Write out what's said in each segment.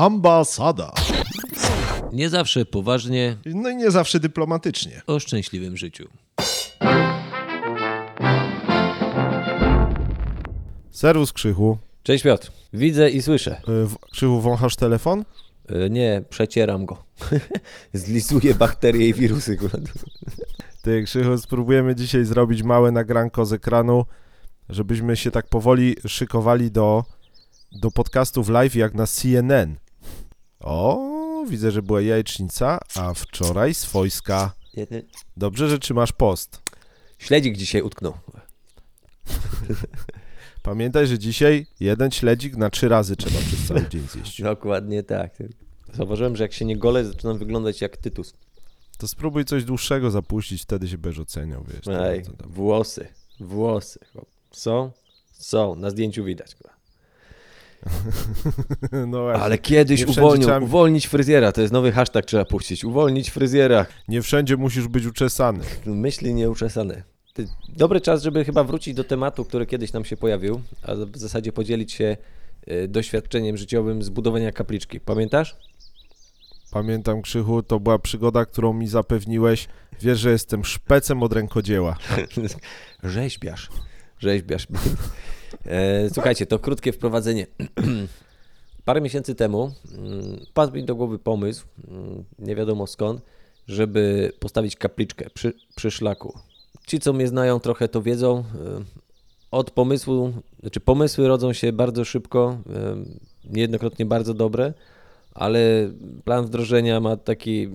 Ambasada. Nie zawsze poważnie No i nie zawsze dyplomatycznie. o szczęśliwym życiu. Serwus Krzychu. Cześć Piotr, widzę i słyszę. Y, Krzychu, wąchasz telefon? E, Nie, przecieram go. Zlizuję bakterie i wirusy. Ty, Krzychu, spróbujemy dzisiaj zrobić małe nagranko z ekranu, żebyśmy się tak powoli szykowali do, do podcastów live jak na CNN. O, widzę, że była jajecznica, a wczoraj swojska. Dobrze, że trzymasz post. Śledzik dzisiaj utknął. Pamiętaj, że dzisiaj jeden śledzik na trzy razy trzeba przez cały dzień zjeść. Dokładnie tak. Zauważyłem, że jak się nie gole, zaczynam wyglądać jak tytus. To spróbuj coś dłuższego zapuścić, wtedy się będziesz oceniał, wiesz. Ej, włosy, włosy. Są? Są, na zdjęciu widać. kurwa. No właśnie. Ale kiedyś uwolnił, trzeba- uwolnić fryzjera, to jest nowy hashtag trzeba puścić. Uwolnić fryzjera. Nie wszędzie musisz być uczesany. Myśli nieuczesane. Dobry czas, żeby chyba wrócić do tematu, który kiedyś nam się pojawił, a w zasadzie podzielić się y, doświadczeniem życiowym z budowania kapliczki. Pamiętasz? Pamiętam, Krzychu, to była przygoda, którą mi zapewniłeś. Wiesz, że jestem szpecem od rękodzieła. Rzeźbiarz. Rzeźbiarz. E, Słuchajcie, to krótkie wprowadzenie. Parę miesięcy temu mm, padł mi do głowy pomysł, mm, nie wiadomo skąd, żeby postawić kapliczkę przy, przy szlaku. Ci, co mnie znają trochę, to wiedzą. e, Od pomysłu, znaczy pomysły rodzą się bardzo szybko, e, niejednokrotnie bardzo dobre, ale plan wdrożenia ma taki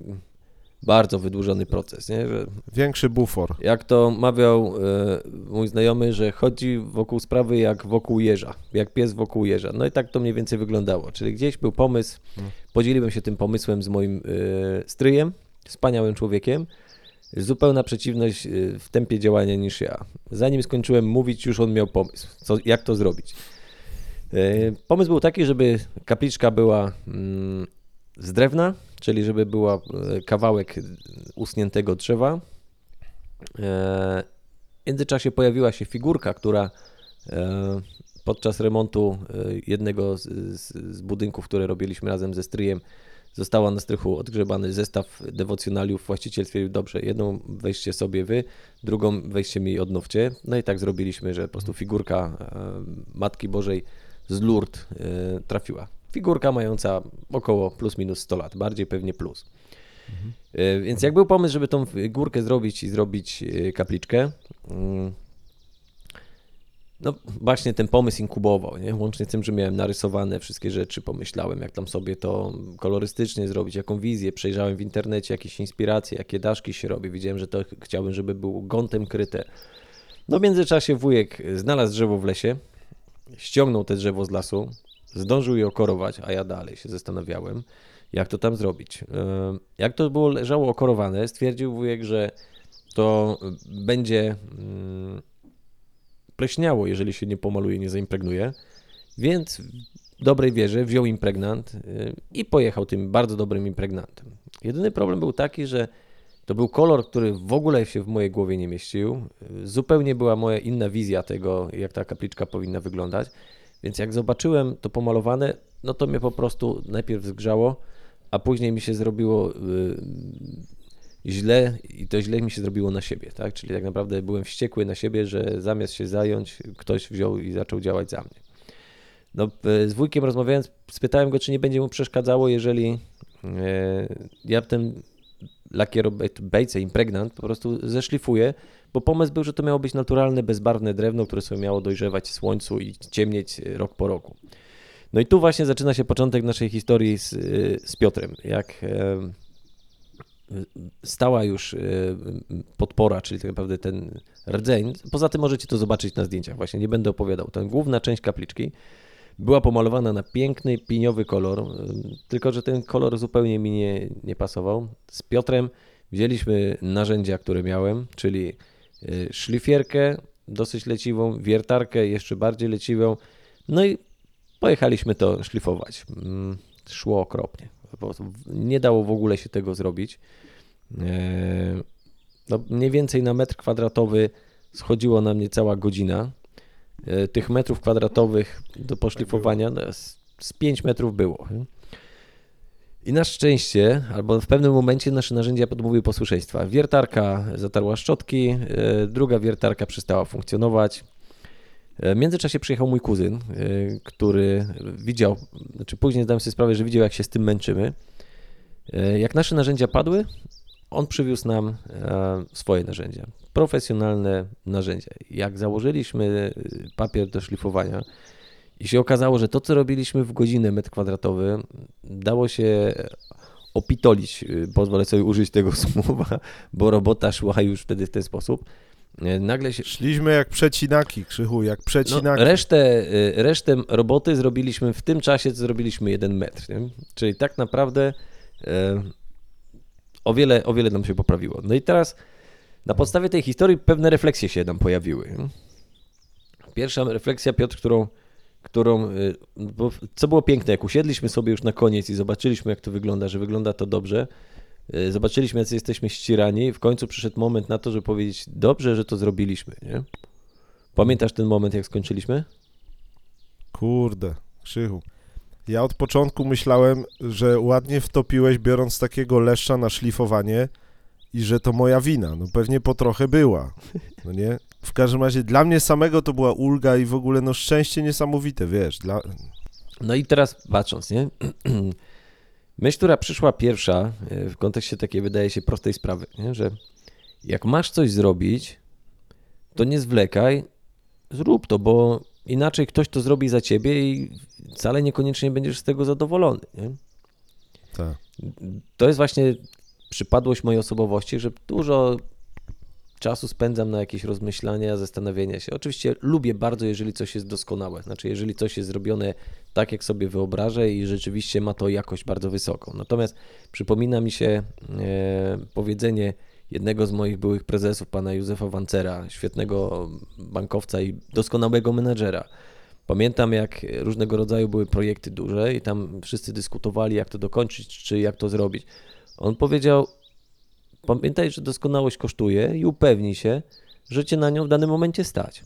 bardzo wydłużony proces, nie? Że Większy bufor. jak to mawiał e, mój znajomy, że chodzi wokół sprawy jak wokół jeża, jak pies wokół jeża. No i tak to mniej więcej wyglądało. Czyli gdzieś był pomysł, podzieliłem się tym pomysłem z moim e, stryjem, wspaniałym człowiekiem. Zupełna przeciwność e, w tempie działania niż ja. Zanim skończyłem mówić, już on miał pomysł, co, jak to zrobić. Pomysł był taki, żeby kapliczka była mm, z drewna, czyli żeby była e, kawałek usuniętego drzewa. E, W międzyczasie pojawiła się figurka, która e, podczas remontu jednego z, z, z budynków, które robiliśmy razem ze stryjem, została na strychu odgrzebany zestaw dewocjonaliów. Właściciel stwierdził, dobrze, jedną weźcie sobie wy, drugą weźcie mi odnówcie. No i tak zrobiliśmy, że po prostu figurka Matki Bożej z Lourdes trafiła. Figurka mająca około plus minus 100 lat, bardziej pewnie plus. E, Więc jak był pomysł, żeby tą górkę zrobić i zrobić e, kapliczkę, mm, no właśnie ten pomysł inkubował, nie? łącznie z tym, że miałem narysowane wszystkie rzeczy, pomyślałem, jak tam sobie to kolorystycznie zrobić, jaką wizję, przejrzałem w internecie jakieś inspiracje, jakie daszki się robi, widziałem, że to ch- chciałbym, żeby było gątem kryte. No w międzyczasie wujek znalazł drzewo w lesie, ściągnął te drzewo z lasu, zdążył je okorować, a ja dalej się zastanawiałem, jak to tam zrobić. E, Jak to było leżało okorowane, stwierdził wujek, że to będzie mm, pleśniało, jeżeli się nie pomaluje, nie zaimpregnuje, więc w dobrej wierze wziął impregnant y, i pojechał tym bardzo dobrym impregnantem. Jedyny problem był taki, że to był kolor, który w ogóle się w mojej głowie nie mieścił. Y, Zupełnie była moja inna wizja tego, jak ta kapliczka powinna wyglądać. Więc jak zobaczyłem to pomalowane, no to mnie po prostu najpierw zgrzało, a później mi się zrobiło y, źle i to źle mi się zrobiło na siebie, tak? Czyli tak naprawdę byłem wściekły na siebie, że zamiast się zająć, ktoś wziął i zaczął działać za mnie. No, y, z wujkiem rozmawiając, spytałem go, czy nie będzie mu przeszkadzało, jeżeli e, ja ten lakier bejce, impregnant po prostu zeszlifuję, bo pomysł był, że to miało być naturalne, bezbarwne drewno, które sobie miało dojrzewać w słońcu i ciemnieć e, rok po roku. No i tu właśnie zaczyna się początek naszej historii z, y, z Piotrem. Jak e, stała już e, podpora, czyli tak naprawdę ten rdzeń. Poza tym możecie to zobaczyć na zdjęciach, właśnie nie będę opowiadał. Ta główna część kapliczki była pomalowana na piękny, piniowy kolor, e, tylko że ten kolor zupełnie mi nie, nie pasował. Z Piotrem wzięliśmy narzędzia, które miałem, czyli e, szlifierkę dosyć leciwą, wiertarkę jeszcze bardziej leciwą, no i pojechaliśmy to szlifować. Mm, Szło okropnie. Nie dało w ogóle się tego zrobić. E, No, mniej więcej na metr kwadratowy schodziło na mnie cała godzina. E, Tych metrów kwadratowych do poszlifowania no, z- z 5 metrów było. I na szczęście, albo w pewnym momencie nasze narzędzia podmówiły posłuszeństwa. Wiertarka zatarła szczotki, e, druga wiertarka przestała funkcjonować. E, W międzyczasie przyjechał mój kuzyn, który widział, znaczy później zdałem sobie sprawę, że widział jak się z tym męczymy. Jak nasze narzędzia padły, on przywiózł nam e, swoje narzędzia, profesjonalne narzędzia. Jak założyliśmy e, papier do szlifowania i się okazało, że to, co robiliśmy w godzinę metr kwadratowy, dało się opitolić, e, pozwolę sobie użyć tego słowa, bo robota szła już wtedy w ten sposób. Nagle się, Szliśmy jak przecinaki, Krzychu, jak no, przecinaki. resztę, y, resztę roboty zrobiliśmy w tym czasie, co zrobiliśmy jeden metr. Nie? Czyli tak naprawdę o, wiele, o wiele nam się poprawiło. No i teraz na podstawie tej historii pewne refleksje się nam pojawiły. Pierwsza refleksja, Piotr, którą, którą y, co było piękne, jak usiedliśmy sobie już na koniec i zobaczyliśmy, jak to wygląda, że wygląda to dobrze, y, zobaczyliśmy, jacy jesteśmy ścierani i w końcu przyszedł moment na to, żeby powiedzieć, dobrze, że to zrobiliśmy. Nie? Pamiętasz ten moment, jak skończyliśmy? Kurde, Krzychu. Ja od początku myślałem, że ładnie wtopiłeś, biorąc takiego leszcza na szlifowanie i że to moja wina. No pewnie po trochę była, no nie? W każdym razie dla mnie samego to była ulga i w ogóle no szczęście niesamowite, wiesz. Dla... No i teraz patrząc, nie? Myśl, która przyszła pierwsza e, w kontekście takiej, wydaje się, prostej sprawy, nie? że jak masz coś zrobić, to nie zwlekaj, zrób to, bo inaczej ktoś to zrobi za ciebie i wcale niekoniecznie będziesz z tego zadowolony. Nie? Tak. To jest właśnie przypadłość mojej osobowości, że dużo czasu spędzam na jakieś rozmyślania, zastanawiania się. Oczywiście lubię bardzo, jeżeli coś jest doskonałe, znaczy jeżeli coś jest zrobione tak, jak sobie wyobrażę i rzeczywiście ma to jakość bardzo wysoką. Natomiast przypomina mi się e, powiedzenie jednego z moich byłych prezesów, pana Józefa Wancera, świetnego bankowca i doskonałego menedżera. Pamiętam, jak różnego rodzaju były projekty duże i tam wszyscy dyskutowali, jak to dokończyć, czy jak to zrobić. On powiedział: Pamiętaj, że doskonałość kosztuje i upewnij się, że cię na nią w danym momencie stać.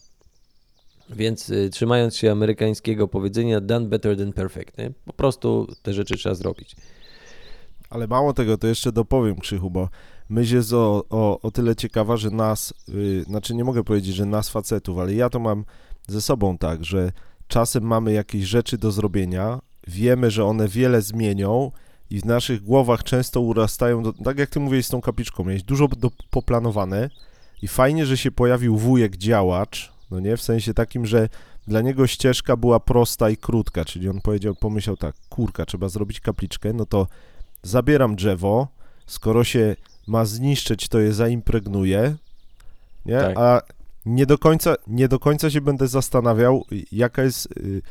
Więc y, trzymając się amerykańskiego powiedzenia, done better than perfect. Nie? Po prostu te rzeczy trzeba zrobić. Ale mało tego, to jeszcze dopowiem Krzychu, bo myśl jest o, o, o tyle ciekawa, że nas, yy, znaczy nie mogę powiedzieć, że nas facetów, ale ja to mam ze sobą tak, że czasem mamy jakieś rzeczy do zrobienia, wiemy, że one wiele zmienią i w naszych głowach często urastają, do, tak jak ty mówiłeś z tą kapliczką, miałeś dużo do, poplanowane i fajnie, że się pojawił wujek działacz, no nie, w sensie takim, że dla niego ścieżka była prosta i krótka, czyli on powiedział, pomyślał tak, kurka, trzeba zrobić kapliczkę, no to zabieram drzewo, skoro się ma zniszczyć, to je zaimpregnuję, nie? Tak. A nie do końca, nie do końca się będę zastanawiał, jaka jest, y,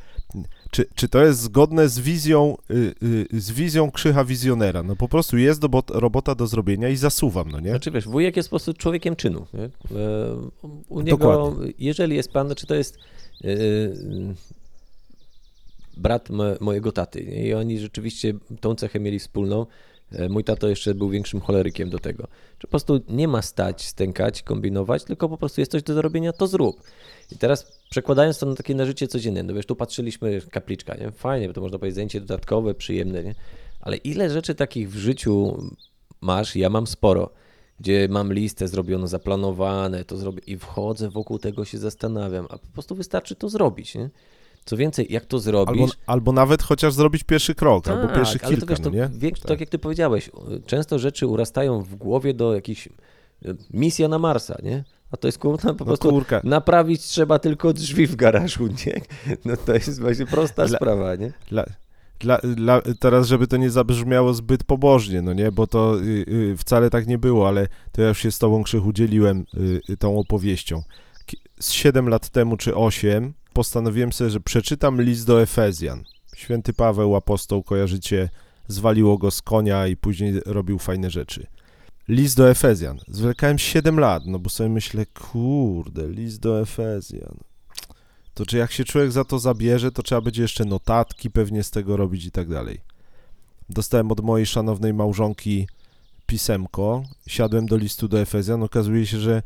czy, czy to jest zgodne z wizją, y, y, z wizją krzycha wizjonera. No po prostu jest do, robota do zrobienia i zasuwam, no nie? Znaczy wiesz, wujek jest po prostu człowiekiem czynu. Nie? E, U niego, Dokładnie. jeżeli jest pan, czy to jest e, brat mo, mojego taty i oni rzeczywiście tą cechę mieli wspólną. E, Mój tato jeszcze był większym cholerykiem do tego. Że po prostu nie ma stać, stękać, kombinować, tylko po prostu jest coś do zrobienia, to zrób. I teraz przekładając to na takie na życie codzienne, no wiesz, tu patrzyliśmy, kapliczka, nie? Fajnie, bo to można powiedzieć zajęcie dodatkowe, przyjemne, nie? Ale ile rzeczy takich w życiu masz, ja mam sporo, gdzie mam listę zrobioną, zaplanowane, to zrobię i wchodzę wokół tego, się zastanawiam, a po prostu wystarczy to zrobić, nie? Co więcej, jak to zrobisz... Albo, albo nawet chociaż zrobić pierwszy krok, albo pierwszy Tak, ale kilka, to wiesz, to no nie? wiek- tak. jak ty powiedziałeś, często rzeczy urastają w głowie do jakichś e, misja na Marsa, nie? A to jest kurwa po No prostu kurka, naprawić trzeba tylko drzwi w garażu, nie? No to jest właśnie prosta Dla- sprawa, nie? Dla, dla, dla, teraz, żeby to nie zabrzmiało zbyt pobożnie, no nie, bo to y, y, wcale tak nie było, ale to ja już się z tobą, Krzychu, dzieliłem y, y, tą opowieścią. Z 7 lat temu, czy 8, postanowiłem sobie, że przeczytam list do Efezjan. Święty Paweł, apostoł, kojarzycie, zwaliło go z konia i później robił fajne rzeczy. List do Efezjan. Zwlekałem 7 lat, no bo sobie myślę, kurde, list do Efezjan to czy jak się człowiek za to zabierze, to trzeba będzie jeszcze notatki pewnie z tego robić i tak dalej. Dostałem od mojej szanownej małżonki pisemko, siadłem do listu do Efezjan, okazuje się, że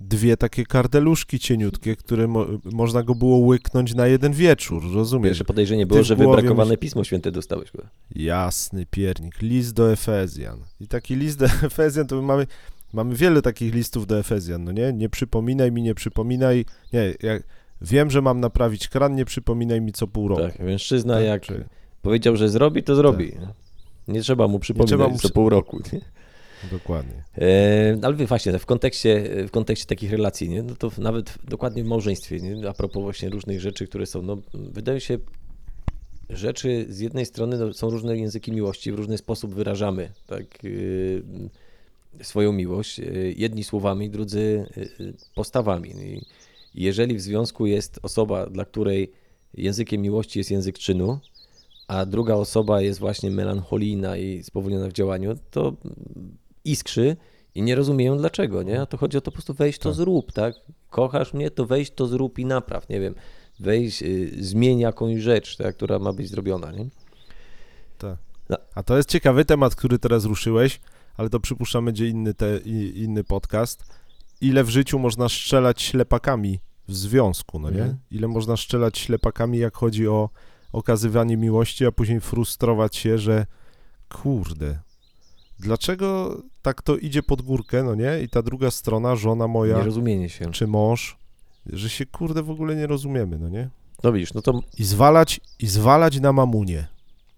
dwie takie kardeluszki cieniutkie, które mo można go było łyknąć na jeden wieczór, rozumiesz? Pierwsze podejrzenie było, że wybrakowane Pismo Święte dostałeś. chyba. Jasny piernik, list do Efezjan. I taki list do Efezjan to my mamy, mamy wiele takich listów do Efezjan, no nie? Nie przypominaj mi, nie przypominaj, nie, jak, wiem, że mam naprawić kran, nie przypominaj mi co pół roku. Tak, mężczyzna Tak, jak czy- powiedział, że zrobi, to zrobi. Nie trzeba mu przypominać trzeba mu co pół roku. Nie? Dokładnie. E, ale właśnie, w kontekście, w kontekście takich relacji, nie? No to nawet dokładnie w małżeństwie, nie? a propos właśnie różnych rzeczy, które są, no, wydaje się, rzeczy z jednej strony no, są różne języki miłości, w różny sposób wyrażamy tak, y, swoją miłość, y, jedni słowami, drudzy y, postawami. I jeżeli w związku jest osoba, dla której językiem miłości jest język czynu, a druga osoba jest właśnie melancholijna i spowolniona w działaniu, to iskrzy i nie rozumieją dlaczego, nie? A to chodzi o to po prostu wejść, to Tak. zrób, tak? Kochasz mnie, to wejść, to zrób i napraw, nie wiem. Wejść, y, zmień jakąś rzecz, tak, która ma być zrobiona, nie? Tak. No. A to jest ciekawy temat, który teraz ruszyłeś, ale to przypuszczam będzie inny, te, inny podcast. Ile w życiu można strzelać ślepakami w związku, no nie? Mhm. Ile można strzelać ślepakami, jak chodzi o okazywanie miłości, a później frustrować się, że kurde, dlaczego tak to idzie pod górkę, no nie? I ta druga strona, żona moja, Nierozumienie się. czy mąż, że się kurde w ogóle nie rozumiemy, no nie? No widzisz, no to I zwalać, i zwalać na mamunię.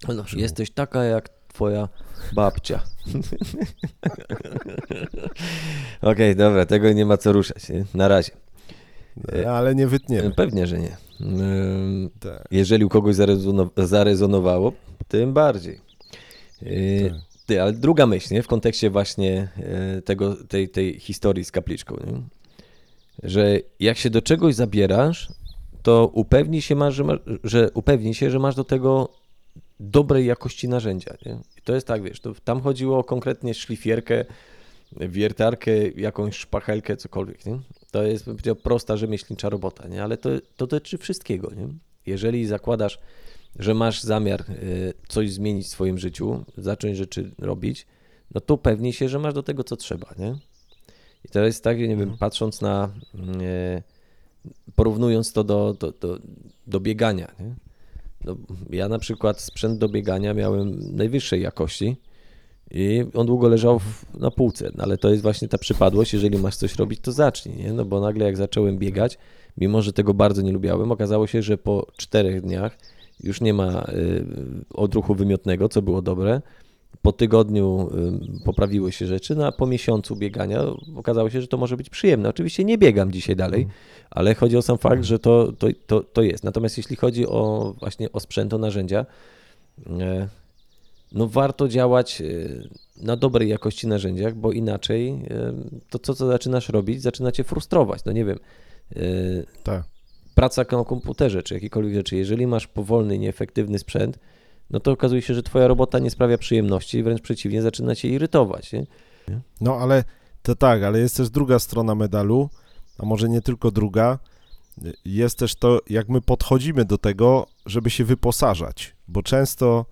no, jesteś taka jak twoja babcia. Okej, dobra, tego nie ma co ruszać, nie? Na razie. E, Ale nie wytniemy. Pewnie, że nie. Tak. Jeżeli u kogoś zarezono- zarezonowało, tym bardziej. Yy, Tak. Ty, ale druga myśl, nie? w kontekście właśnie e, tego, tej, tej historii z kapliczką, nie? że jak się do czegoś zabierasz, to upewnij się, masz, że, masz, że upewnij się, że masz do tego dobrej jakości narzędzia. Nie? I to jest tak, wiesz, to tam chodziło o konkretnie szlifierkę, wiertarkę, jakąś szpachelkę, cokolwiek. Nie? To jest prosta rzemieślnicza robota, nie? ale to, to dotyczy wszystkiego. Nie? Jeżeli zakładasz, że masz zamiar y, coś zmienić w swoim życiu, zacząć rzeczy robić, no to upewnij się, że masz do tego, co trzeba. Nie? I to jest tak, nie wiem, Mhm. patrząc na, y, porównując to do, do, do, do biegania. Nie? No, ja na przykład sprzęt do biegania miałem najwyższej jakości i on długo leżał w, na półce, no, ale to jest właśnie ta przypadłość, jeżeli masz coś robić, to zacznij, nie? no bo nagle jak zacząłem biegać, mimo że tego bardzo nie lubiałem, okazało się, że po czterech dniach już nie ma y, odruchu wymiotnego, co było dobre, po tygodniu y, poprawiły się rzeczy, no a po miesiącu biegania okazało się, że to może być przyjemne. Oczywiście nie biegam dzisiaj dalej, ale chodzi o sam fakt, że to, to, to, to jest. Natomiast jeśli chodzi o właśnie o sprzęt, o narzędzia, e, no warto działać na dobrej jakości narzędziach, bo inaczej to, co, co zaczynasz robić, zaczyna cię frustrować. No nie wiem, Tak. Praca na komputerze czy jakiekolwiek rzeczy, jeżeli masz powolny, nieefektywny sprzęt, no to okazuje się, że twoja robota nie sprawia przyjemności, wręcz przeciwnie, zaczyna cię irytować. Nie? No ale to tak, ale jest też druga strona medalu, a może nie tylko druga. Jest też to, jak my podchodzimy do tego, żeby się wyposażać, bo często,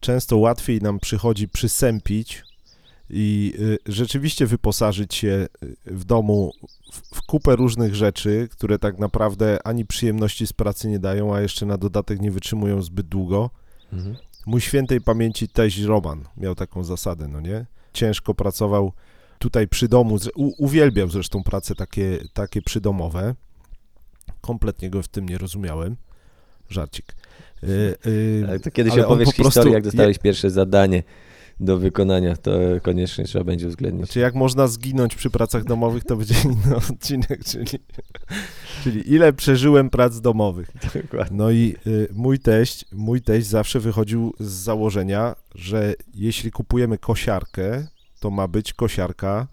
często łatwiej nam przychodzi przysępić i y, rzeczywiście wyposażyć się y, w domu w, w kupę różnych rzeczy, które tak naprawdę ani przyjemności z pracy nie dają, a jeszcze na dodatek nie wytrzymują zbyt długo. Mhm. Mój świętej pamięci teść Roman miał taką zasadę, no nie? Ciężko pracował tutaj przy domu, u, uwielbiał zresztą prace takie, takie przydomowe. Kompletnie go w tym nie rozumiałem. Żarcik. Y, y, Ale to kiedyś opowiesz po prostu historię, jak je- dostałeś pierwsze zadanie do wykonania, to koniecznie trzeba będzie uwzględnić. Znaczy, jak można zginąć przy pracach domowych, to będzie inny odcinek, czyli, czyli ile przeżyłem prac domowych. Dokładnie. No i y, mój teść, mój teść zawsze wychodził z założenia, że jeśli kupujemy kosiarkę, to ma być kosiarka,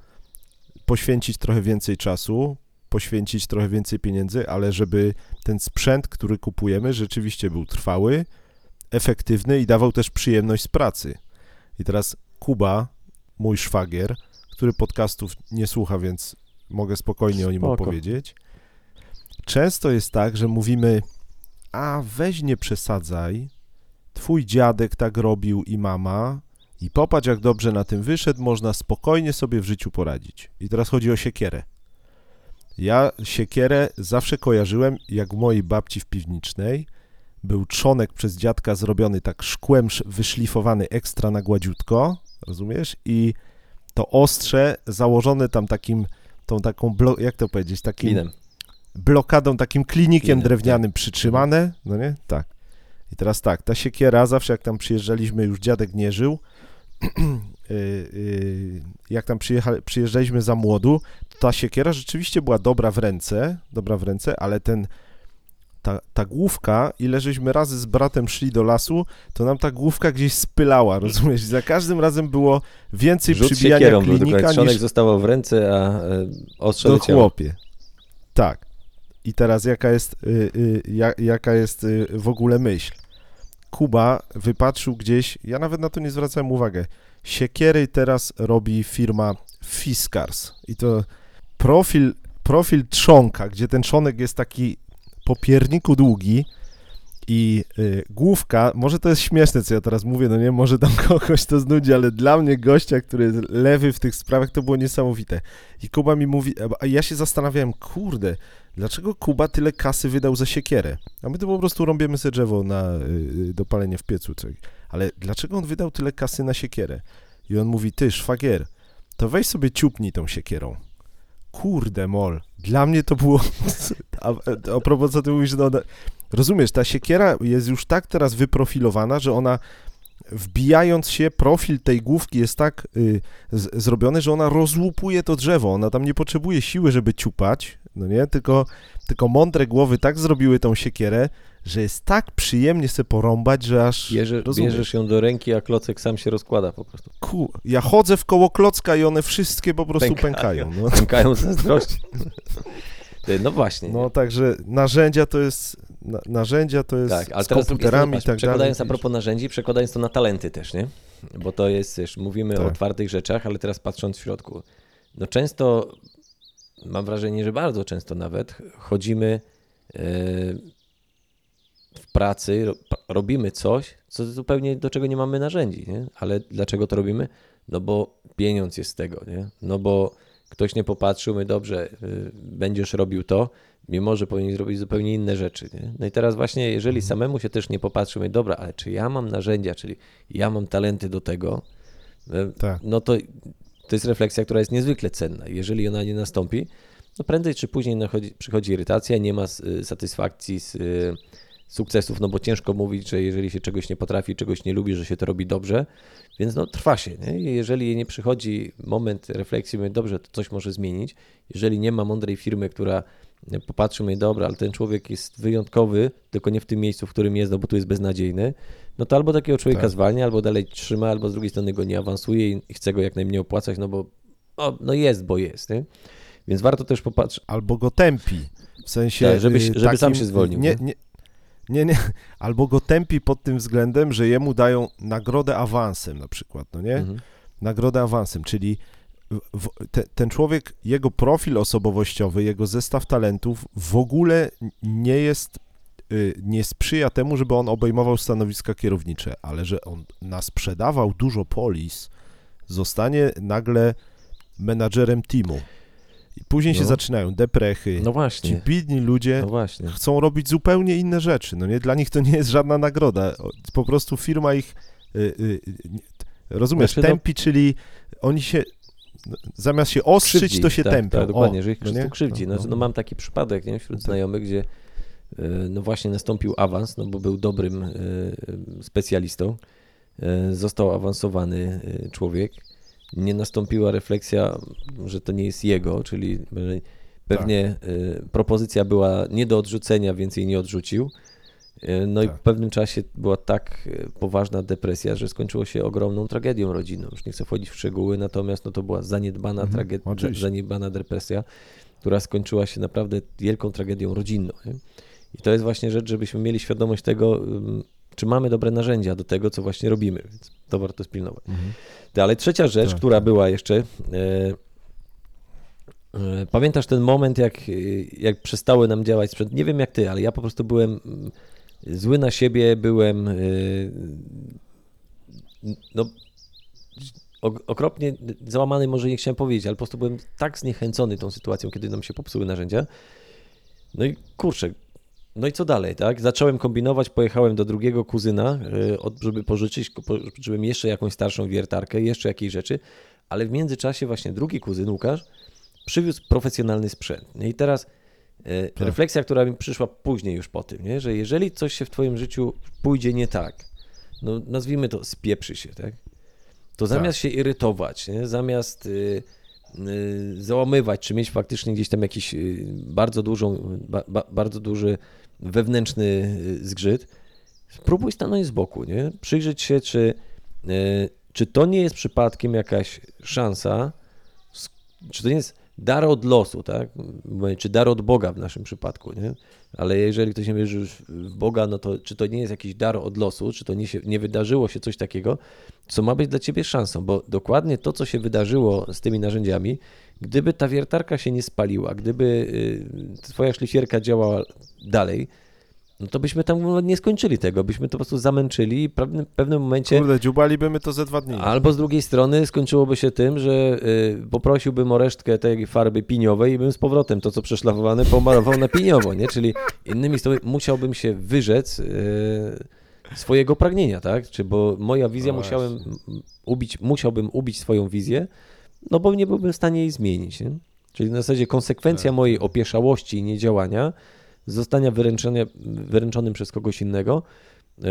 poświęcić trochę więcej czasu, poświęcić trochę więcej pieniędzy, ale żeby ten sprzęt, który kupujemy, rzeczywiście był trwały, efektywny i dawał też przyjemność z pracy. I teraz Kuba, mój szwagier, który podcastów nie słucha, więc mogę spokojnie o nim Spoko. opowiedzieć. Często jest tak, że mówimy, a weź nie przesadzaj, twój dziadek tak robił i mama i popatrz jak dobrze na tym wyszedł, można spokojnie sobie w życiu poradzić. I teraz chodzi o siekierę. Ja siekierę zawsze kojarzyłem, jak mojej babci w piwnicznej był trzonek przez dziadka zrobiony tak szkłem sz- wyszlifowany ekstra na gładziutko, rozumiesz? I to ostrze założone tam takim, tą taką, jak to powiedzieć, takim Klinem. blokadą, takim klinikiem Klinem, drewnianym przytrzymane, no nie? Tak. I teraz tak, ta siekiera, zawsze jak tam przyjeżdżaliśmy, już dziadek nie żył, y, y, jak tam przyjeżdżaliśmy za młodu, to ta siekiera rzeczywiście była dobra w ręce, dobra w ręce, ale ten, ta, ta główka, ile żeśmy razy z bratem szli do lasu, to nam ta główka gdzieś spylała, rozumiesz? I za każdym razem było więcej Rzut przybijania siekierą klinika niż zostawał w ręce, a e, ostrze do chłopie. Tak. I teraz jaka jest, y, y, ja, jaka jest y, w ogóle myśl? Kuba wypatrzył gdzieś, ja nawet na to nie zwracałem uwagi, siekiery teraz robi firma Fiskars i to profil, profil trzonka, gdzie ten trzonek jest taki po pierniku długi i y, główka, może to jest śmieszne, co ja teraz mówię, no nie, może tam kogoś to znudzi, ale dla mnie gościa, który jest lewy w tych sprawach, to było niesamowite. I Kuba mi mówi, a ja się zastanawiałem, kurde, dlaczego Kuba tyle kasy wydał za siekierę? A my to po prostu rąbiemy sobie drzewo na y, do palenia w piecu, coś. Ale dlaczego on wydał tyle kasy na siekierę? I on mówi, ty, szwagier, to weź sobie ciupnij tą siekierą. Kurde mol, dla mnie to było, a, a, propos co ty mówisz, no, no, rozumiesz, ta siekiera jest już tak teraz wyprofilowana, że ona wbijając się, profil tej główki jest tak y, z, zrobiony, że ona rozłupuje to drzewo. Ona tam nie potrzebuje siły, żeby ciupać, no nie? Tylko, tylko mądre głowy tak zrobiły tą siekierę, że jest tak przyjemnie se porąbać, że aż Bierze, rozumiesz. bierzesz ją do ręki, a klocek sam się rozkłada po prostu. Ku, ja chodzę w koło klocka i one wszystkie po prostu Pękają. pękają. no. Pękają z zazdrości. No właśnie. no także narzędzia to jest, na, narzędzia to jest tak, ale z teraz komputerami i tak dalej. przekładając a propos narzędzi, przekładając to na talenty też, nie? Bo to jest, wiesz, mówimy o Tak. twardych rzeczach, ale teraz patrząc w środku. No często, mam wrażenie, że bardzo często nawet, chodzimy e, w pracy, ro, robimy coś, co zupełnie do czego nie mamy narzędzi, nie? Ale dlaczego to robimy? No bo pieniądz jest z tego, nie? No bo ktoś nie popatrzył, my dobrze, y, będziesz robił to, mimo że powinien zrobić zupełnie inne rzeczy. Nie? No i teraz właśnie, jeżeli samemu się też nie popatrzy, my dobra, ale czy ja mam narzędzia, czyli ja mam talenty do tego, y, Tak. no to to jest refleksja, która jest niezwykle cenna. Jeżeli ona nie nastąpi, no prędzej czy później nachodzi, przychodzi irytacja, nie ma y, satysfakcji z y, sukcesów, no bo ciężko mówić, że jeżeli się czegoś nie potrafi, czegoś nie lubi, że się to robi dobrze, więc no trwa się. Nie? Jeżeli nie przychodzi moment refleksji, mówię, dobrze, to coś może zmienić. Jeżeli nie ma mądrej firmy, która popatrzy, mówi, dobra, ale ten człowiek jest wyjątkowy, tylko nie w tym miejscu, w którym jest, no bo tu jest beznadziejny, no to albo takiego człowieka Tak. zwalnia, albo dalej trzyma, albo z drugiej strony go nie awansuje i chce go jak najmniej opłacać, no bo no, no jest, bo jest. Nie? Więc warto też popatrzeć. albo go tępi. W sensie. Tak, żeby- y, żeby sam się zwolnił, Nie, nie? nie, nie, nie. Albo go tępi pod tym względem, że jemu dają nagrodę awansem na przykład, no nie? Mhm. Nagrodę awansem, czyli w, te, ten człowiek, jego profil osobowościowy, jego zestaw talentów w ogóle nie jest, y, nie sprzyja temu, żeby on obejmował stanowiska kierownicze, ale że on nasprzedawał dużo polis, zostanie nagle menadżerem teamu. I później się No. zaczynają deprechy. No Ci właśnie, biedni ludzie no właśnie. chcą robić zupełnie inne rzeczy. No nie, dla nich to nie jest żadna nagroda. Po prostu firma ich. Y, y, nie- rozumiesz, Znaczy, no- tępi, czyli oni się. No, Zamiast się ostrzyć, Krzywdzi, to się tak, tępią. Tak, dokładnie, o, że ich po no prostu krzywdzi. No, no mam taki przypadek nie, wśród Tak. znajomych, gdzie y, no właśnie nastąpił awans, no bo był dobrym y, specjalistą. Y, Został awansowany człowiek. Nie nastąpiła refleksja, że to nie jest jego, czyli że pewnie y, propozycja była nie do odrzucenia, więc jej nie odrzucił. Y, No i Tak. w pewnym czasie była tak y, poważna depresja, że skończyło się ogromną tragedią rodzinną. Już nie chcę wchodzić w szczegóły, natomiast no to była zaniedbana, Mhm, tragedia, zaniedbana depresja, która skończyła się naprawdę wielką tragedią rodzinną. Nie? I to jest właśnie rzecz, żebyśmy mieli świadomość tego, czy mamy dobre narzędzia do tego, co właśnie robimy, więc to warto spilnować. Mhm. Ale trzecia rzecz, Tak, która tak. była jeszcze. E, e, pamiętasz ten moment, jak, e, jak przestały nam działać sprzęt? Nie wiem jak ty, ale ja po prostu byłem zły na siebie, byłem. e, no, ok- okropnie załamany, może nie chciałem powiedzieć, ale po prostu byłem tak zniechęcony tą sytuacją, kiedy nam się popsuły narzędzia. No i kurczę, no i co dalej, tak? Zacząłem kombinować, pojechałem do drugiego kuzyna, y, żeby pożyczyć, pożyczyłem jeszcze jakąś starszą wiertarkę, jeszcze jakieś rzeczy, ale w międzyczasie właśnie drugi kuzyn, Łukasz, przywiózł profesjonalny sprzęt. No i teraz y, Tak. refleksja, która mi przyszła później już po tym, nie? że jeżeli coś się w twoim życiu pójdzie nie tak, no nazwijmy to spieprzy się, tak? To zamiast się irytować, nie? zamiast y, y, załamywać, czy mieć faktycznie gdzieś tam jakiś y, bardzo dużą, ba, ba, bardzo duży wewnętrzny y, zgrzyt, spróbuj stanąć z boku, nie? Przyjrzeć się, czy, y, czy to nie jest przypadkiem jakaś szansa, czy to nie jest dar od losu, tak? Czy dar od Boga w naszym przypadku, nie? Ale jeżeli ktoś nie wierzy w Boga, no to czy to nie jest jakiś dar od losu, czy to nie, się, nie wydarzyło się coś takiego, co ma być dla ciebie szansą, bo dokładnie to, co się wydarzyło z tymi narzędziami, gdyby ta wiertarka się nie spaliła, gdyby y, twoja szlifierka działała dalej, no to byśmy tam nie skończyli tego, byśmy to po prostu zamęczyli i w pewnym, pewnym momencie Kurde, dziubaliby my to ze dwa dni. Albo z drugiej strony skończyłoby się tym, że y, poprosiłbym o resztkę tej farby piniowej i bym z powrotem to, co przeszlafowane, pomalował na piniowo, nie? Czyli innymi słowy, musiałbym się wyrzec y, swojego pragnienia, tak? Czy bo moja wizja No musiałem ubić, musiałbym ubić swoją wizję, no bo nie byłbym w stanie jej zmienić, nie? Czyli na zasadzie konsekwencja Tak. mojej opieszałości i niedziałania, zostania wyręczenia, wyręczonym przez kogoś innego, y,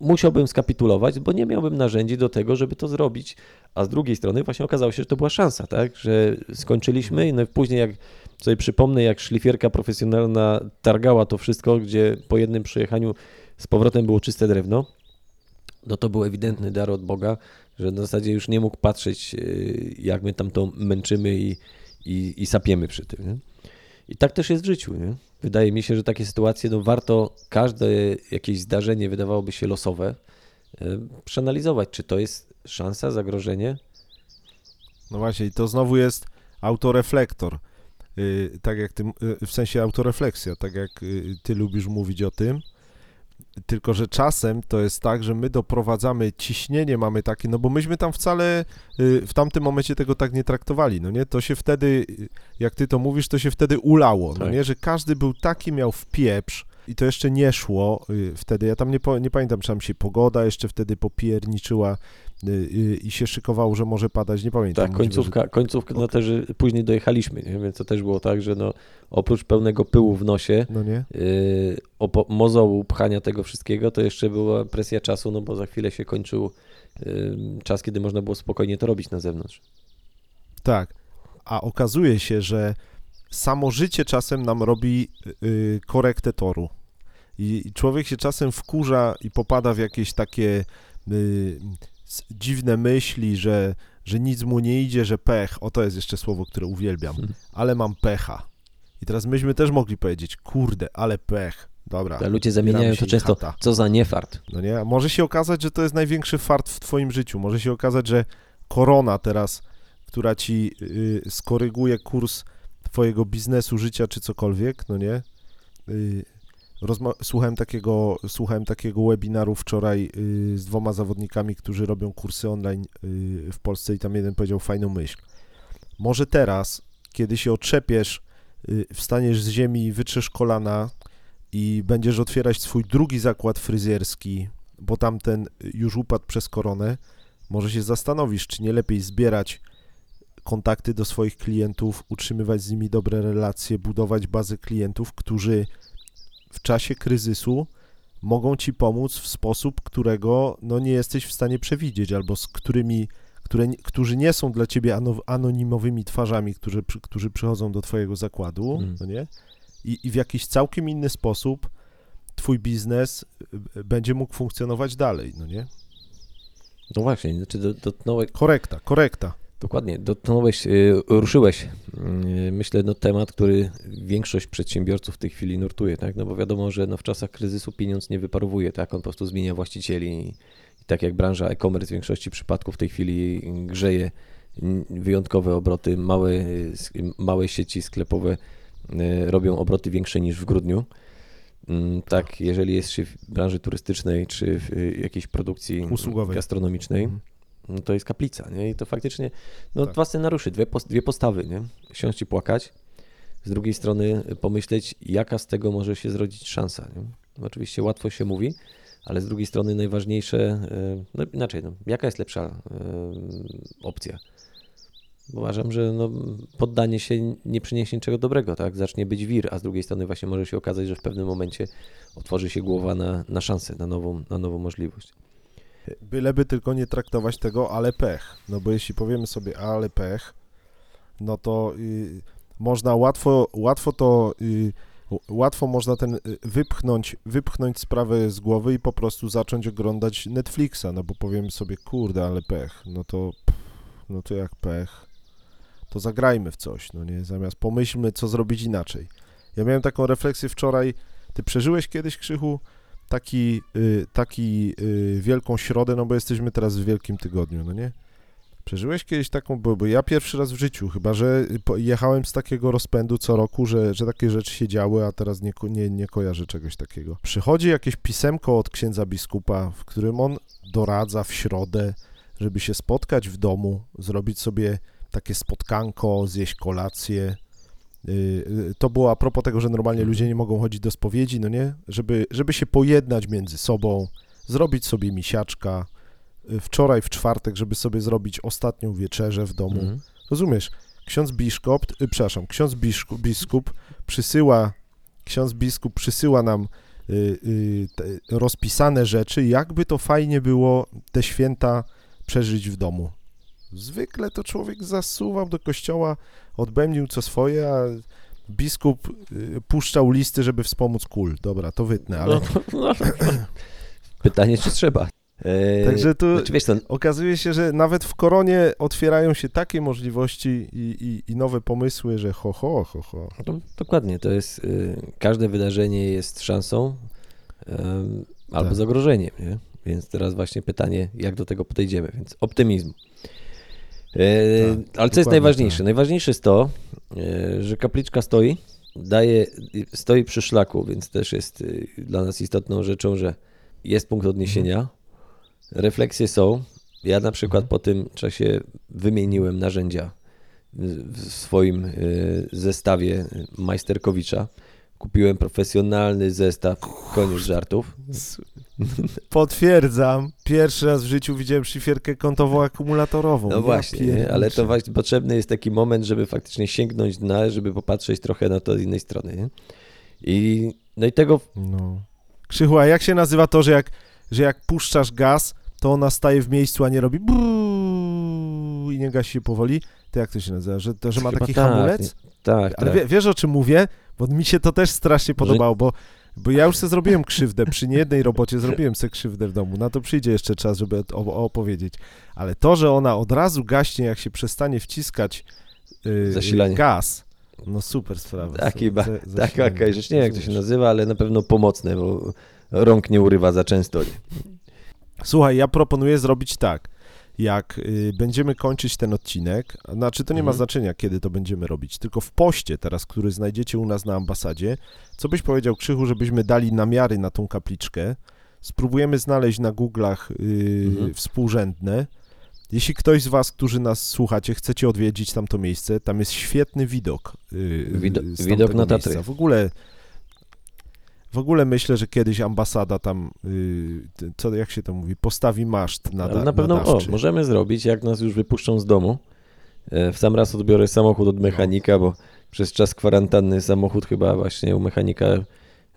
musiałbym skapitulować, bo nie miałbym narzędzi do tego, żeby to zrobić. A z drugiej strony właśnie okazało się, że to była szansa, tak? Że skończyliśmy no i później jak sobie przypomnę, jak szlifierka profesjonalna targała to wszystko, gdzie po jednym przejechaniu z powrotem było czyste drewno, no to był ewidentny dar od Boga, że w zasadzie już nie mógł patrzeć, yy, jak my tam to męczymy i, i, i sapiemy przy tym. Nie? I tak też jest w życiu. Nie? Wydaje mi się, że takie sytuacje, no warto każde jakieś zdarzenie wydawałoby się losowe, yy, przeanalizować, czy to jest szansa, zagrożenie. No właśnie, i to znowu jest autoreflektor. Yy, tak jak ty, yy, w sensie autorefleksja, tak jak yy, ty lubisz mówić o tym. Tylko, że czasem to jest tak, że my doprowadzamy, ciśnienie mamy takie, no bo myśmy tam wcale yy, w tamtym momencie tego tak nie traktowali, no nie? To się wtedy, yy, jak ty to mówisz, to się wtedy ulało, no Tak. nie? Że każdy był taki, miał w pieprz i to jeszcze nie szło yy, wtedy. Ja tam nie, nie pamiętam, czy tam się pogoda jeszcze wtedy popierniczyła i się szykowało, że może padać, nie pamiętam. Tak, końcówka, końcówka no też y, później dojechaliśmy, nie? więc to też było tak, że no, oprócz pełnego pyłu w nosie, No nie? yy, opo- mozołu, pchania tego wszystkiego, to jeszcze była presja czasu, no bo za chwilę się kończył czas, kiedy można było spokojnie to robić na zewnątrz. Tak. A okazuje się, że samo życie czasem nam robi y, korektę toru. I, człowiek się czasem wkurza i popada w jakieś takie y, dziwne myśli, że, że nic mu nie idzie, że pech. O, to jest jeszcze słowo, które uwielbiam. Hmm. Ale mam pecha. I teraz myśmy też mogli powiedzieć, kurde, ale pech. Dobra. A ludzie zamieniają to często, chata. co za niefart. No nie? Może się okazać, że to jest największy fart w twoim życiu. Może się okazać, że korona teraz, która ci y, skoryguje kurs twojego biznesu, życia czy cokolwiek, no nie? Y, rozma- słuchałem, takiego, słuchałem takiego webinaru wczoraj y, z dwoma zawodnikami, którzy robią kursy online y, w Polsce i tam jeden powiedział fajną myśl. Może teraz, kiedy się otrzepiesz, y, wstaniesz z ziemi wytrzesz kolana i będziesz otwierać swój drugi zakład fryzjerski, bo tamten już upadł przez koronę, może się zastanowisz, czy nie lepiej zbierać kontakty do swoich klientów, utrzymywać z nimi dobre relacje, budować bazę klientów, którzy w czasie kryzysu mogą ci pomóc w sposób, którego no, nie jesteś w stanie przewidzieć, albo z którymi, które, którzy nie są dla ciebie ano, anonimowymi twarzami, którzy, którzy przychodzą do twojego zakładu, Mm. no nie? I, I w jakiś całkiem inny sposób twój biznes y, będzie mógł funkcjonować dalej, no nie? No właśnie, znaczy do- dotknąłeś, Korekta, korekta. Dokładnie, dotknąłeś, yy, ruszyłeś, yy, myślę, no temat, który większość przedsiębiorców w tej chwili nurtuje, tak? No bo wiadomo, że no w czasach kryzysu pieniądz nie wyparowuje, tak? On po prostu zmienia właścicieli i, tak jak branża e-commerce w większości przypadków w tej chwili grzeje wyjątkowe obroty, małe, małe sieci sklepowe yy, robią obroty większe niż w grudniu. Mm, Tak, jeżeli jest się w branży turystycznej czy w y, jakiejś produkcji Usługowej. gastronomicznej, Mhm. No to jest kaplica, nie? I to faktycznie, no Tak. dwa scenariusze, dwie, dwie postawy, nie? Siąść i płakać, z drugiej strony pomyśleć, jaka z tego może się zrodzić szansa, nie? No Oczywiście łatwo się mówi, ale z drugiej strony najważniejsze, e, no inaczej, no, jaka jest lepsza e, opcja? Uważam, że no, poddanie się nie przyniesie niczego dobrego, tak? Zacznie być wir, a z drugiej strony właśnie może się okazać, że w pewnym momencie otworzy się głowa na, na szansę, na nową, na nową możliwość. Byleby tylko nie traktować tego, ale pech. No bo jeśli powiemy sobie, ale pech, no to y, można łatwo, łatwo to, y, łatwo można ten y, wypchnąć, wypchnąć sprawę z głowy i po prostu zacząć oglądać Netflixa, no bo powiemy sobie, kurde, ale pech, no to, pff, no to jak pech, to zagrajmy w coś, no nie, zamiast pomyślmy, co zrobić inaczej. Ja miałem taką refleksję wczoraj, ty przeżyłeś kiedyś, Krzychu, taki, y, taki y, wielką środę, no bo jesteśmy teraz w Wielkim Tygodniu, no nie? Przeżyłeś kiedyś taką, bo, bo ja pierwszy raz w życiu, chyba że jechałem z takiego rozpędu co roku, że, że takie rzeczy się działy, a teraz nie, nie, nie kojarzę czegoś takiego. Przychodzi jakieś pisemko od księdza biskupa, w którym on doradza w środę, żeby się spotkać w domu, zrobić sobie takie spotkanko, zjeść kolację. Y, y, To było a propos tego, że normalnie ludzie nie mogą chodzić do spowiedzi, no nie? Żeby, żeby się pojednać między sobą, zrobić sobie misiaczka. Y, Wczoraj, w czwartek, żeby sobie zrobić ostatnią wieczerzę w domu. Mhm. Rozumiesz? Ksiądz biskup, y, przepraszam, ksiądz biskup, biskup przysyła, ksiądz biskup przysyła nam y, y, te rozpisane rzeczy, jakby to fajnie było te święta przeżyć w domu. Zwykle to człowiek zasuwał do kościoła, odbędził co swoje, a biskup y, puszczał listy, żeby wspomóc kul. Dobra, to wytnę, ale... No, no, Pytanie, czy trzeba. E, Także tu znaczy, wiesz co, okazuje się, że nawet w koronie otwierają się takie możliwości i, i, i nowe pomysły, że ho, ho, ho, ho. No, dokładnie, to jest, y, każde wydarzenie jest szansą em, albo Tak. zagrożeniem, nie? Więc teraz właśnie pytanie, jak do tego podejdziemy, więc optymizm. E, ale co jest najważniejsze? tak. Najważniejsze jest to, e, że kapliczka stoi, daje, stoi przy szlaku, więc też jest y, dla nas istotną rzeczą, że jest punkt odniesienia, refleksje są. Ja na przykład Mhm. po tym czasie wymieniłem narzędzia w swoim zestawie Majsterkowicza. Kupiłem profesjonalny zestaw, koniec żartów. Potwierdzam, pierwszy raz w życiu widziałem szlifierkę kątową akumulatorową. No Ja właśnie, nie? ale to właśnie potrzebny jest taki moment, żeby faktycznie sięgnąć dna, żeby popatrzeć trochę na to z innej strony. Nie? I, no i tego No. Krzychu, a jak się nazywa to, że jak, że jak puszczasz gaz, to ona staje w miejscu, a nie robi brrrr i nie gasi się powoli? To jak to się nazywa? Że, to, że ma Chyba taki tak, hamulec? tak, Ale tak. wie, wiesz o czym mówię? Bo mi się to też strasznie podobało, bo, bo ja już sobie zrobiłem krzywdę. Przy niejednej robocie zrobiłem sobie krzywdę w domu. Na to przyjdzie jeszcze czas, żeby opowiedzieć. Ale to, że ona od razu gaśnie, jak się przestanie wciskać yy, Zasilanie. gaz, no super sprawa. Taki ba- Tak, zasilanie, jakaś rzecz, nie wiem jak to się nazywa, ale na pewno pomocne, bo rąk nie urywa za często. Nie? Słuchaj, ja proponuję zrobić tak. Jak y, będziemy kończyć ten odcinek, znaczy to nie ma Mhm. znaczenia, kiedy to będziemy robić, tylko w poście teraz, który znajdziecie u nas na ambasadzie, co byś powiedział, Krzychu, żebyśmy dali namiary na tą kapliczkę, spróbujemy znaleźć na Google'ach y, Mhm. współrzędne. Jeśli ktoś z was, którzy nas słuchacie, chcecie odwiedzić tamto miejsce, tam jest świetny widok. y, Wido- widok na Tatry. miejsca. W ogóle w ogóle myślę, że kiedyś ambasada tam, y, t- co, jak się to mówi, postawi maszt na, Ale da, na pewno o, możemy zrobić, jak nas już wypuszczą z domu. E, W sam raz odbiorę samochód od mechanika, bo przez czas kwarantanny samochód chyba właśnie u mechanika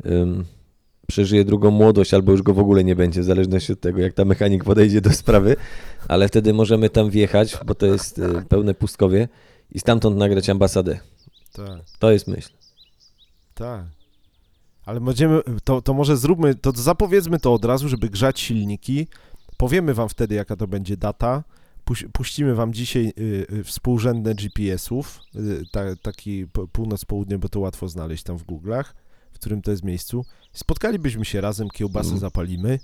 ym, przeżyje drugą młodość, albo już go w ogóle nie będzie, w zależności od tego, jak ta mechanik podejdzie do sprawy. Ale wtedy możemy tam wjechać, bo to jest y, pełne pustkowie i stamtąd nagrać ambasadę. Tak, To jest myśl. tak. Ale będziemy, to, to może zróbmy, to zapowiedzmy to od razu, żeby grzać silniki. Powiemy wam wtedy, jaka to będzie data. Puś- Puścimy wam dzisiaj y, y, współrzędne GPS-ów, y, ta, taki północ-południe, bo to łatwo znaleźć tam w Google'ach, w którym to jest miejscu. Spotkalibyśmy się razem, kiełbasy Mm. zapalimy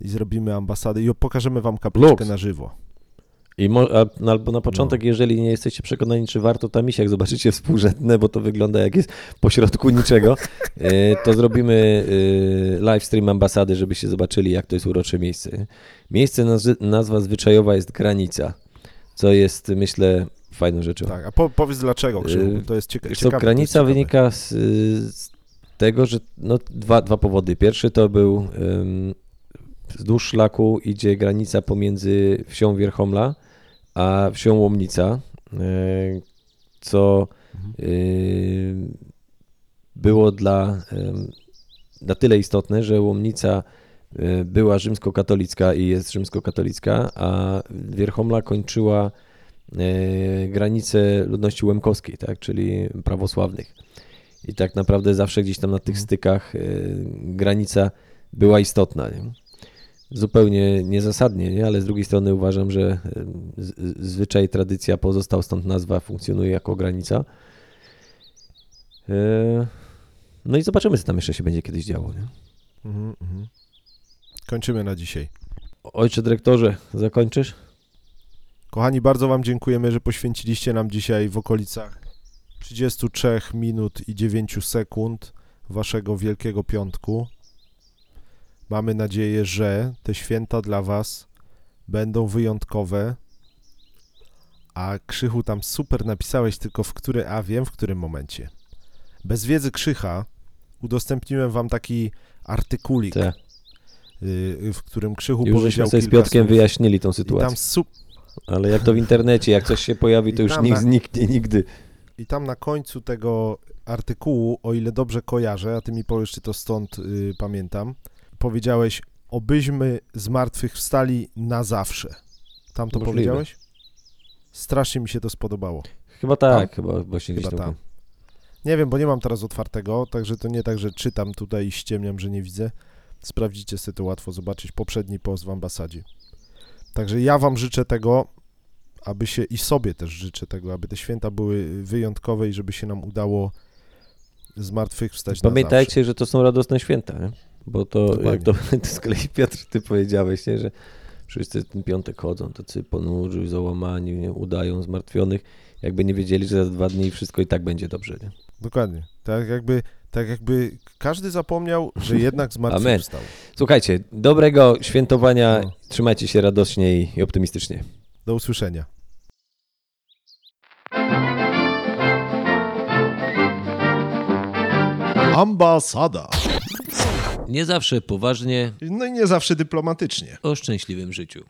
i zrobimy ambasadę i pokażemy wam kapliczkę Lux. na żywo. I mo, a, no, albo na początek, jeżeli nie jesteście przekonani, czy warto tam iść, jak zobaczycie współrzędne, bo to wygląda jak jest pośrodku niczego, e, to zrobimy e, live stream ambasady, żebyście zobaczyli, jak to jest urocze miejsce. Miejsce, nazwa zwyczajowa jest Granica, co jest, myślę, fajną rzeczą. Tak, a po, powiedz dlaczego, Krzychu, Yy, to jest cieka- ciekawe. granica ciekawe. wynika z, z tego, że no, dwa, dwa powody. Pierwszy to był ym, wzdłuż szlaku idzie granica pomiędzy wsią Wierchomla a wsią Łomnica, y, co y, było dla, ym, na tyle istotne, że Łomnica y, była rzymskokatolicka i jest rzymskokatolicka, a Wierchomla kończyła e, granice ludności łemkowskiej, tak, czyli prawosławnych. I tak naprawdę zawsze gdzieś tam na tych stykach e, granica była istotna. Nie? Zupełnie niezasadnie, nie? ale z drugiej strony uważam, że zwyczaj, tradycja pozostał, stąd nazwa funkcjonuje jako granica. E, No i zobaczymy, co tam jeszcze się będzie kiedyś działo. Nie? Mhm, mhm. Kończymy na dzisiaj. Ojcze dyrektorze, zakończysz? Kochani, bardzo Wam dziękujemy, że poświęciliście nam dzisiaj w okolicach 33 minut i 9 sekund Waszego Wielkiego Piątku. Mamy nadzieję, że te święta dla Was będą wyjątkowe. A Krzychu tam super napisałeś, tylko w który, a wiem w którym momencie. Bez wiedzy Krzycha udostępniłem Wam taki artykulik, Te. y, w którym Krzychu Już powiedział sobie z kilka Piotrkiem słów. wyjaśnili tą sytuację. tam su- Ale jak to w internecie, jak coś się pojawi, to już nikt na- zniknie nigdy. I tam na końcu tego artykułu, o ile dobrze kojarzę, a ty mi powiesz, czy to stąd y, pamiętam, powiedziałeś, obyśmy z martwych wstali na zawsze. Tam to Możliwe. powiedziałeś? Strasznie mi się to spodobało. Chyba tak, chyba właśnie Chyba tam. tam. Nie wiem, bo nie mam teraz otwartego, także to nie tak, że czytam tutaj i ściemniam, że nie widzę. Sprawdzicie sobie to łatwo zobaczyć. Poprzedni post w ambasadzie. Także ja wam życzę tego, aby się i sobie też życzę tego, aby te święta były wyjątkowe i żeby się nam udało zmartwychwstać na zawsze. Pamiętajcie, że to są radosne święta, nie? Bo to, Dokładnie. jak to, to z kolei Piotr, ty powiedziałeś, nie? że wszyscy ten piątek chodzą, tacy ponurzy, załamani, nie? udają zmartwionych, jakby nie wiedzieli, że za dwa dni wszystko i tak będzie dobrze. Nie? Dokładnie. Tak jakby, tak jakby każdy zapomniał, że jednak zmartwychwstał. Słuchajcie, dobrego świętowania, No. trzymajcie się radośnie i, i optymistycznie. Do usłyszenia. Ambasada. Nie zawsze poważnie No i nie zawsze dyplomatycznie. o szczęśliwym życiu.